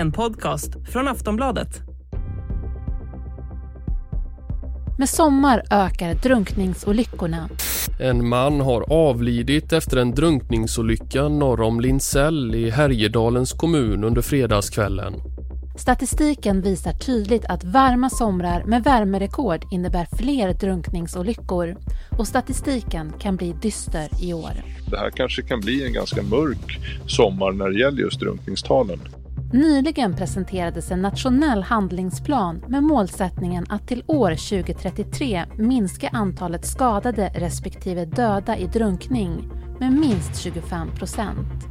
En podcast från Aftonbladet. Med sommar ökar drunkningsolyckorna. En man har avlidit efter en drunkningsolycka norr om Linsell i Härjedalens kommun under fredagskvällen. Statistiken visar tydligt att varma somrar med värmerekord innebär fler drunkningsolyckor och statistiken kan bli dyster i år. Det här kanske kan bli en ganska mörk sommar när det gäller just drunkningstalen. Nyligen presenterades en nationell handlingsplan med målsättningen att till år 2033 minska antalet skadade respektive döda i drunkning med minst 25 procent.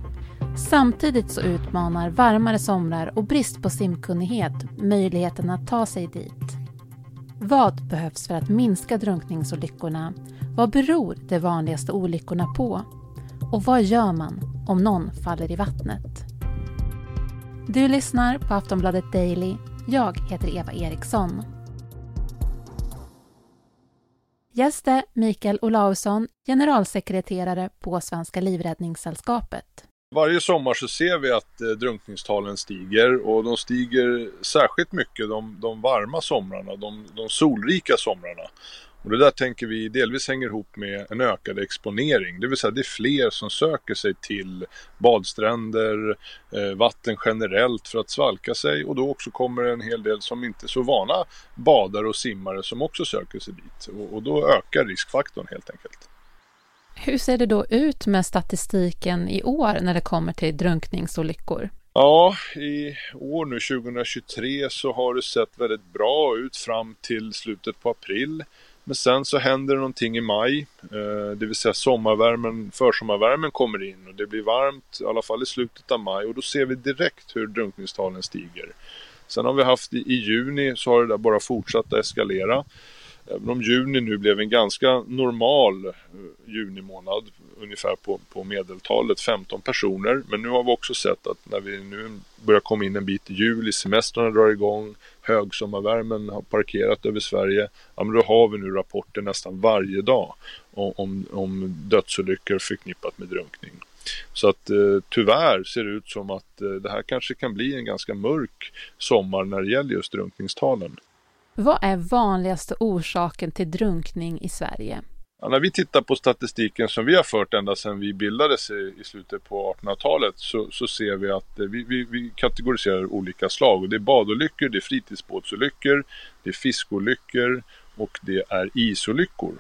Samtidigt så utmanar varmare somrar och brist på simkunnighet möjligheten att ta sig dit. Vad behövs för att minska drunkningsolyckorna? Vad beror de vanligaste olyckorna på? Och vad gör man om någon faller i vattnet? Du lyssnar på Aftonbladet Daily. Jag heter Eva Eriksson. Gäst är Mikael Olausson, generalsekreterare på Svenska Livräddningssällskapet. Varje sommar så ser vi att eh, drunkningstalen stiger och de stiger särskilt mycket de, de varma somrarna, de, de solrika somrarna. Och det där tänker vi delvis hänger ihop med en ökad exponering. Det vill säga det är fler som söker sig till badstränder, eh, vatten generellt för att svalka sig och då också kommer en hel del som inte är så vana badare och simmare som också söker sig dit. Och, och då ökar riskfaktorn helt enkelt. Hur ser det då ut med statistiken i år när det kommer till drunkningsolyckor? Ja, i år nu 2023 så har det sett väldigt bra ut fram till slutet på april. Men sen så händer det någonting i maj, eh, det vill säga sommarvärmen, försommarvärmen kommer in och det blir varmt, i alla fall i slutet av maj och då ser vi direkt hur drunkningstalen stiger. Sen har vi haft i, juni så har det där bara fortsatt att eskalera. Även om juni nu blev en ganska normal eh, junimånad, ungefär på, på medeltalet 15 personer. Men nu har vi också sett att när vi nu börjar komma in en bit i juli, semestrarna drar igång, högsommarvärmen har parkerat över Sverige, ja men då har vi nu rapporter nästan varje dag om, om dödsolyckor förknippat med drunkning. Så att eh, tyvärr ser det ut som att eh, det här kanske kan bli en ganska mörk sommar när det gäller just drunkningstalen. Vad är vanligaste orsaken till drunkning i Sverige? Ja, när vi tittar på statistiken som vi har fört ända sedan vi bildades i, i slutet på 1800-talet så, så, ser vi att eh, vi, vi, vi, kategoriserar olika slag. Och det är badolyckor, det är fritidsbåtsolyckor, det är fiskolyckor och det är isolyckor.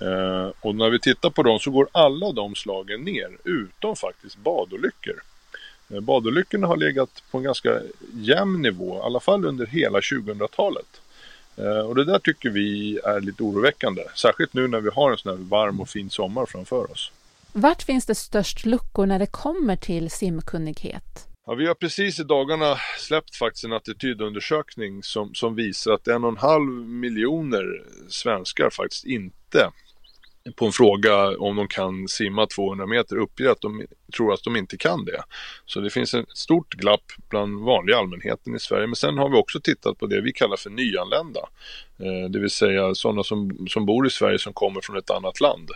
Eh, och när vi tittar på dem så går alla de slagen ner utom faktiskt badolyckor. Eh, badolyckorna har legat på en ganska jämn nivå, i alla fall under hela 2000-talet. Eh, och det där tycker vi är lite oroväckande, särskilt nu när vi har en sån här varm och fin sommar framför oss. Vart finns det störst luckor när det kommer till simkunnighet? Ja, vi har precis i dagarna släppt faktiskt en attitydundersökning som, som visar att en och en halv miljoner svenskar faktiskt inte på en fråga om de kan simma 200 meter uppger att de tror att de inte kan det. Så det finns ett stort glapp bland vanliga allmänheten i Sverige. Men sen har vi också tittat på det vi kallar för nyanlända. Eh, det vill säga sådana som, som bor i Sverige som kommer från ett annat land.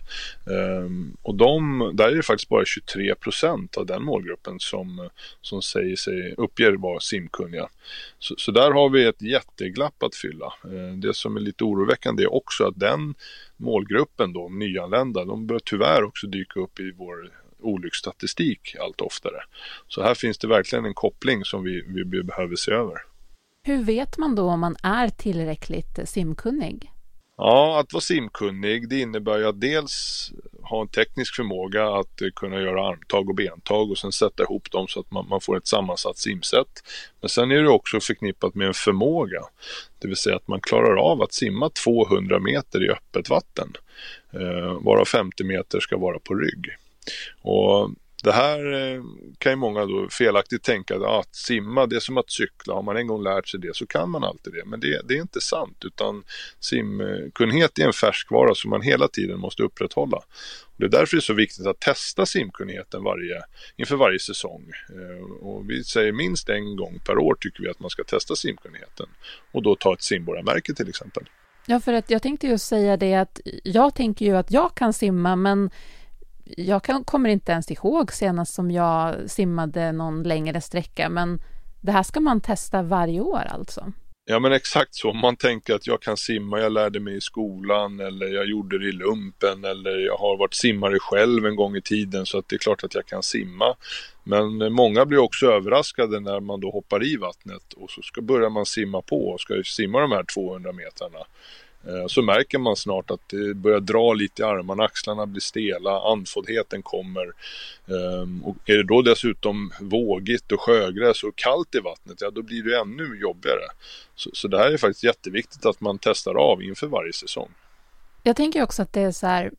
Ehm, och de, där är det faktiskt bara 23 procent av den målgruppen som, som säger sig, uppger vara simkunniga. Så, så där har vi ett jätteglapp att fylla. Eh, det som är lite oroväckande är också att den målgruppen då, nyanlända, de bör tyvärr också dyka upp i vår olycksstatistik allt oftare. Så här finns det verkligen en koppling som vi, vi behöver se över. Hur vet man då om man är tillräckligt simkunnig? Ja, att vara simkunnig det innebär ju att dels ha en teknisk förmåga att kunna göra armtag och bentag och sen sätta ihop dem så att man, man får ett sammansatt simsätt. Men sen är det också förknippat med en förmåga, det vill säga att man klarar av att simma 200 meter i öppet vatten, eh, varav 50 meter ska vara på rygg. Och det här eh, kan ju många då felaktigt tänka att ah, simma det är som att cykla. Har man en gång lärt sig det så kan man alltid det. Men det, det är inte sant utan simkunnighet är en färskvara som man hela tiden måste upprätthålla. Och det är därför det är så viktigt att testa simkunnigheten varje, inför varje säsong. Eh, och vi säger minst en gång per år tycker vi att man ska testa simkunnigheten. Och då ta ett simborgarmärke till exempel. Ja, för att jag tänkte ju säga det att jag tänker ju att jag kan simma men jag kan, kommer inte ens ihåg senast som jag simmade någon längre sträcka, men Det här ska man testa varje år alltså? Ja men exakt så, man tänker att jag kan simma, jag lärde mig i skolan eller jag gjorde det i lumpen eller jag har varit simmare själv en gång i tiden så att det är klart att jag kan simma. Men många blir också överraskade när man då hoppar i vattnet och så ska börjar man simma på och ska simma de här 200 metrarna. Eh, så märker man snart att det börjar dra lite i armarna, axlarna blir stela, andfåddheten kommer. Ehm, och är det då dessutom vågigt och sjögräs och kallt i vattnet, ja då blir det ännu jobbigare. Så, så det här är faktiskt jätteviktigt att man testar av inför varje säsong. Jag tänker också att det är så här,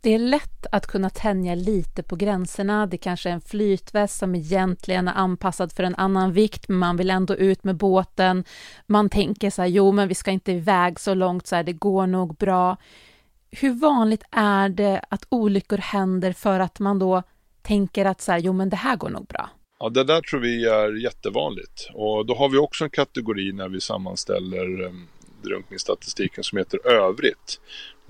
det är lätt att kunna tänja lite på gränserna. Det kanske är en flytväst som egentligen är anpassad för en annan vikt, men man vill ändå ut med båten. Man tänker så här, jo, men vi ska inte iväg så långt, så här, det går nog bra. Hur vanligt är det att olyckor händer för att man då tänker att så här, jo, men det här går nog bra? Ja, det där tror vi är jättevanligt och då har vi också en kategori när vi sammanställer eh, drunkningsstatistiken som heter övrigt.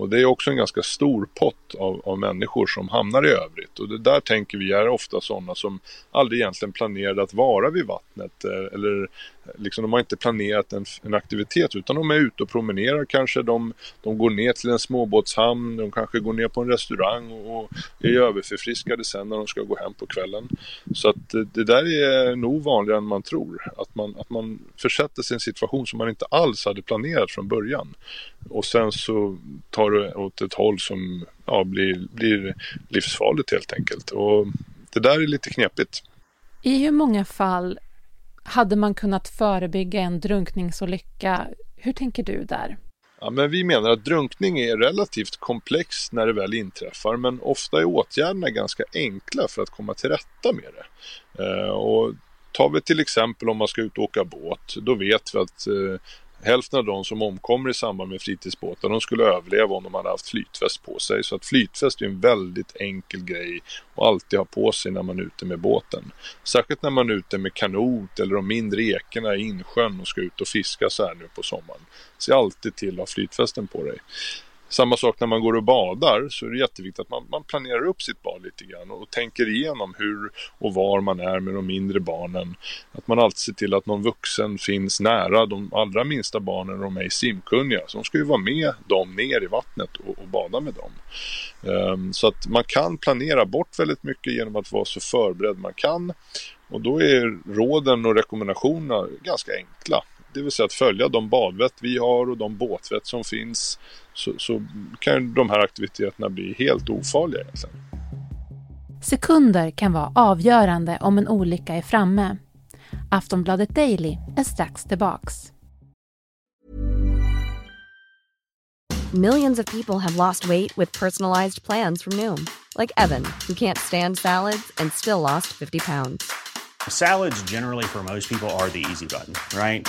Och det är också en ganska stor pott av, av människor som hamnar i övrigt. Och det där tänker vi är ofta sådana som aldrig egentligen planerade att vara vid vattnet. Eh, eller eh, liksom, de har inte planerat en, en aktivitet utan de är ute och promenerar kanske. De, de går ner till en småbåtshamn, de kanske går ner på en restaurang och, är överförfriskade sen när de ska gå hem på kvällen. Så att det, det där är nog vanligare än man tror. Att man, att man försätter sig i en situation som man inte alls hade planerat från början. Och sen så tar det åt ett håll som ja, blir, blir livsfarligt helt enkelt. Och det där är lite knepigt. I hur många fall hade man kunnat förebygga en drunkningsolycka? Hur tänker du där? Ja, men vi menar att drunkning är relativt komplex när det väl inträffar men ofta är åtgärderna ganska enkla för att komma till rätta med det. Eh, och tar vi till exempel om man ska ut och åka båt, då vet vi att eh, Hälften av de som omkommer i samband med fritidsbåtar de skulle överleva om de hade haft flytväst på sig. Så att flytväst är en väldigt enkel grej att alltid ha på sig när man är ute med båten. Särskilt när man är ute med kanot eller de mindre ekorna i insjön och ska ut och fiska så här nu på sommaren. Se alltid till att ha flytvästen på dig. Samma sak när man går och badar så är det jätteviktigt att man, man, planerar upp sitt bad lite grann och tänker igenom hur och var man är med de mindre barnen. Att man alltid ser till att någon vuxen finns nära de allra minsta barnen och de är simkunniga. Så de ska ju vara med dem ner i vattnet och, och bada med dem. Um, så att man kan planera bort väldigt mycket genom att vara så förberedd man kan. Och då är råden och rekommendationerna ganska enkla det vill säga att följa de badvett vi har och de båtvett som finns så, så kan de här aktiviteterna bli helt ofarliga egentligen. Sekunder kan vara avgörande om en olycka är framme. Aftonbladet Daily är strax tillbaks. Millions of people have lost weight with personalized plans from Noom. Like Evan, who can't stand salads and still lost 50 pounds. Salads generally for most people are the easy button, right?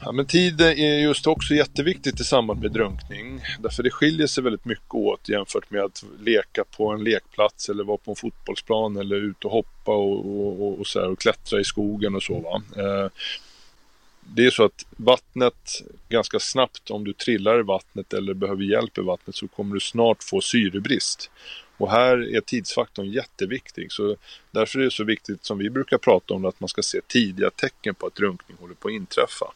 Ja, men tid är just också jätteviktigt i samband med drunkning. Därför det skiljer sig väldigt mycket åt jämfört med att leka på en lekplats eller vara på en fotbollsplan eller ut och hoppa och, och, och, så här, och klättra i skogen och så. Va? Eh, det är så att vattnet ganska snabbt, om du trillar i vattnet eller behöver hjälp i vattnet så kommer du snart få syrebrist. Och här är tidsfaktorn jätteviktig. Så därför är det så viktigt som vi brukar prata om att man ska se tidiga tecken på att drunkning håller på att inträffa.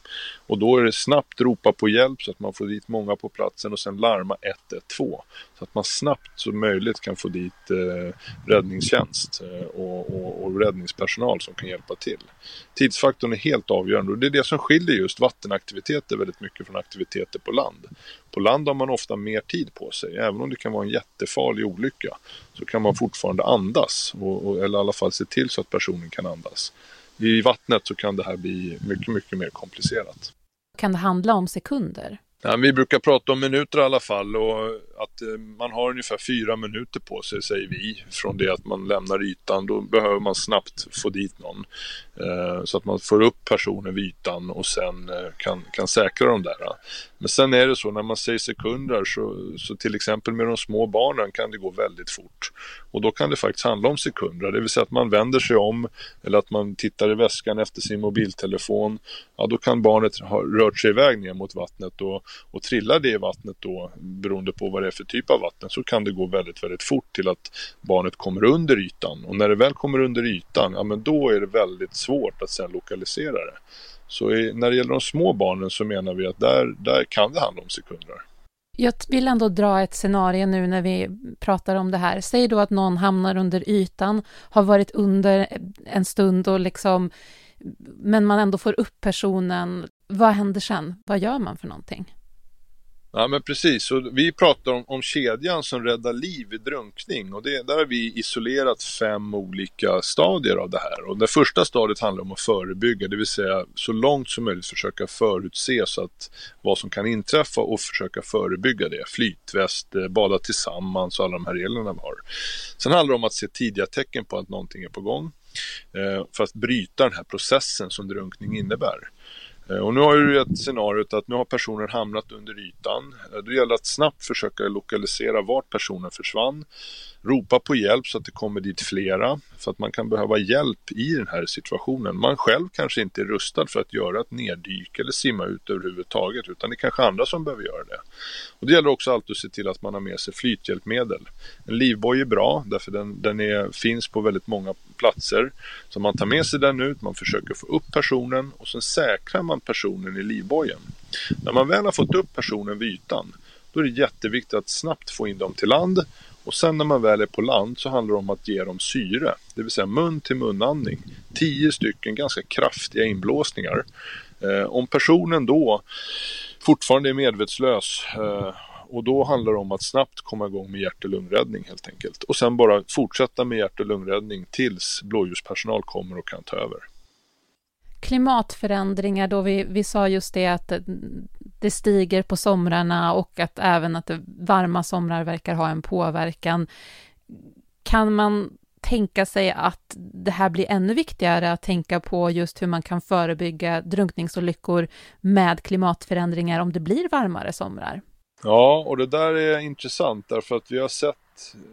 Och då är det snabbt ropa på hjälp så att man får dit många på platsen och sen larma 112. Så att man snabbt som möjligt kan få dit eh, räddningstjänst eh, och, och, och, räddningspersonal som kan hjälpa till. Tidsfaktorn är helt avgörande och det är det som skiljer just vattenaktiviteter väldigt mycket från aktiviteter på land. På land har man ofta mer tid på sig, även om det kan vara en jättefarlig olycka så kan man fortfarande andas och, och, eller i alla fall se till så att personen kan andas. I vattnet så kan det här bli mycket, mycket mer komplicerat. Kan det handla om sekunder? Ja, vi brukar prata om minuter i alla fall och att eh, man har ungefär fyra minuter på sig, säger vi, från det att man lämnar ytan. Då behöver man snabbt få dit någon. Eh, så att man får upp personen vid ytan och sen eh, kan, kan säkra dem där. Men sen är det så när man säger sekunder så, så till exempel med de små barnen kan det gå väldigt fort. Och då kan det faktiskt handla om sekunder, det vill säga att man vänder sig om eller att man tittar i väskan efter sin mobiltelefon. Ja, då kan barnet ha rört sig iväg ner mot vattnet och, och trillar det i vattnet då beroende på vad det är för typ av vatten så kan det gå väldigt, väldigt fort till att barnet kommer under ytan. Och när det väl kommer under ytan, ja men då är det väldigt svårt att sedan lokalisera det. Så i, när det gäller de små barnen så menar vi att där, där kan det handla om sekunder. Jag vill ändå dra ett scenario nu när vi pratar om det här. Säg då att någon hamnar under ytan, har varit under en stund och liksom, men man ändå får upp personen. Vad händer sen? Vad gör man för någonting? Ja men precis, och vi pratar om, om kedjan som räddar liv vid drunkning och det, där har vi isolerat fem olika stadier av det här. Och det första stadiet handlar om att förebygga, det vill säga så långt som möjligt försöka förutse så att vad som kan inträffa och försöka förebygga det. Flytväst, eh, bada tillsammans och alla de här reglerna vi har. Sen handlar det om att se tidiga tecken på att någonting är på gång eh, för att bryta den här processen som drunkning innebär. Eh, och nu har ju ett scenario att nu har personen hamnat under ytan. Eh, då gäller det att snabbt försöka lokalisera vart personen försvann ropa på hjälp så att det kommer dit flera. För att man kan behöva hjälp i den här situationen. Man själv kanske inte är rustad för att göra ett neddyk eller simma ut överhuvudtaget utan det är kanske andra som behöver göra det. Och det gäller också alltid att se till att man har med sig flythjälpmedel. En livboj är bra därför den, den är, finns på väldigt många platser. Så man tar med sig den ut, man försöker få upp personen och sen säkrar man personen i livbojen. När man väl har fått upp personen vid ytan då är det jätteviktigt att snabbt få in dem till land och sen när man väl är på land så handlar det om att ge dem syre, det vill säga mun till munandning. Tio stycken ganska kraftiga inblåsningar. Eh, om personen då fortfarande är medvetslös eh, och då handlar det om att snabbt komma igång med hjärt och lungräddning helt enkelt. Och sen bara fortsätta med hjärt och lungräddning tills blåljuspersonal kommer och kan ta över klimatförändringar då vi, vi sa just det att det stiger på somrarna och att även att varma somrar verkar ha en påverkan. Kan man tänka sig att det här blir ännu viktigare att tänka på just hur man kan förebygga drunkningsolyckor med klimatförändringar om det blir varmare somrar? Ja, och det där är intressant därför att vi har sett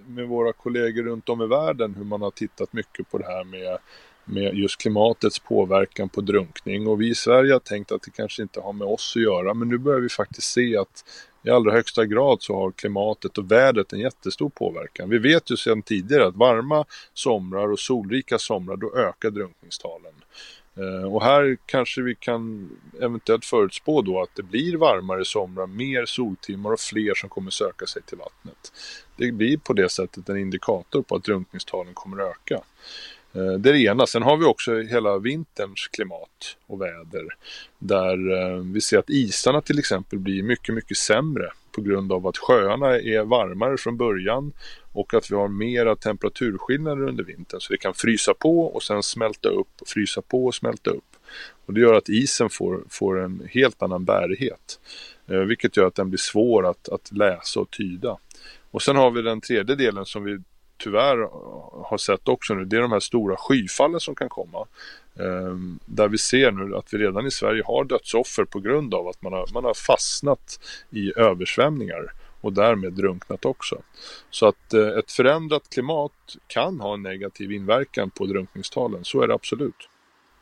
med våra kollegor runt om i världen hur man har tittat mycket på det här med med just klimatets påverkan på drunkning och vi i Sverige har tänkt att det kanske inte har med oss att göra men nu börjar vi faktiskt se att i allra högsta grad så har klimatet och vädret en jättestor påverkan. Vi vet ju sedan tidigare att varma somrar och solrika somrar då ökar drunkningstalen. Eh, och här kanske vi kan eventuellt förutspå då att det blir varmare somrar, mer soltimmar och fler som kommer söka sig till vattnet. Det blir på det sättet en indikator på att drunkningstalen kommer öka. Eh, det är det ena. Sen har vi också hela vinterns klimat och väder. Där eh, vi ser att isarna till exempel blir mycket, mycket sämre på grund av att sjöarna är varmare från början och att vi har mera temperaturskillnader under vintern. Så det kan frysa på och sen smälta upp, frysa på och smälta upp. Och det gör att isen får, får en helt annan bärighet. Eh, vilket gör att den blir svår att, att läsa och tyda. Och sen har vi den tredje delen som vi tyvärr har sett också nu, det är de här stora skyfallen som kan komma. Ehm, där vi ser nu att vi redan i Sverige har dödsoffer på grund av att man har, man har fastnat i översvämningar och därmed drunknat också. Så att eh, ett förändrat klimat kan ha en negativ inverkan på drunkningstalen, så är det absolut.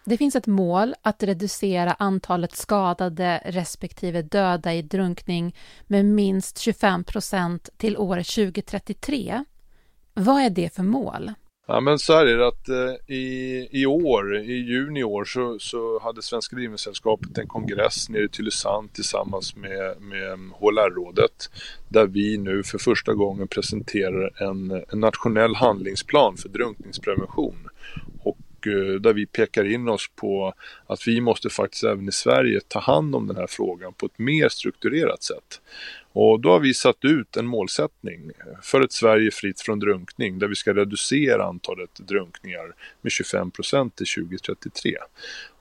Det finns ett mål att reducera antalet skadade respektive döda i drunkning med minst 25 procent till år 2033. Vad är det för mål? Ja men så här är det att eh, i, i år, i juni i år så, så hade Svenska Drivmedelssällskapet en kongress nere i Tylösand tillsammans med, med HLR-rådet där vi nu för första gången presenterar en, en nationell handlingsplan för drunkningsprevention och eh, där vi pekar in oss på att vi måste faktiskt även i Sverige ta hand om den här frågan på ett mer strukturerat sätt. Och då har vi satt ut en målsättning för ett Sverige fritt från drunkning där vi ska reducera antalet drunkningar med 25 procent till 2033.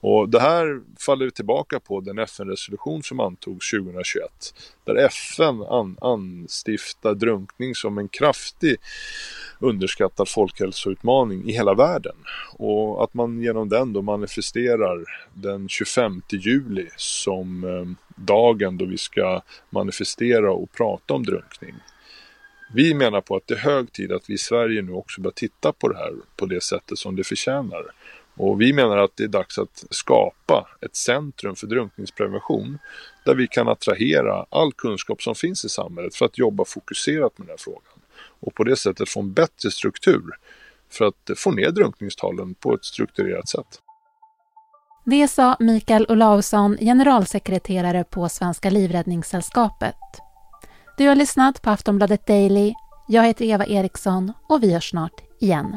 Och det här faller tillbaka på den FN-resolution som antogs 2021 där FN an anstiftar drunkning som en kraftig underskattad folkhälsoutmaning i hela världen. Och att man genom den då manifesterar den 25 juli som eh, dagen då vi ska manifestera och prata om drunkning. Vi menar på att det är hög tid att vi i Sverige nu också börjar titta på det här på det sättet som det förtjänar. Och vi menar att det är dags att skapa ett centrum för drunkningsprevention där vi kan attrahera all kunskap som finns i samhället för att jobba fokuserat med den här frågan. Och på det sättet få en bättre struktur för att få ner drunkningstalen på ett strukturerat sätt. Det sa Mikael Olausson, generalsekreterare på Svenska Livräddningssällskapet. Du har lyssnat på Aftonbladet Daily. Jag heter Eva Eriksson och vi hörs snart igen.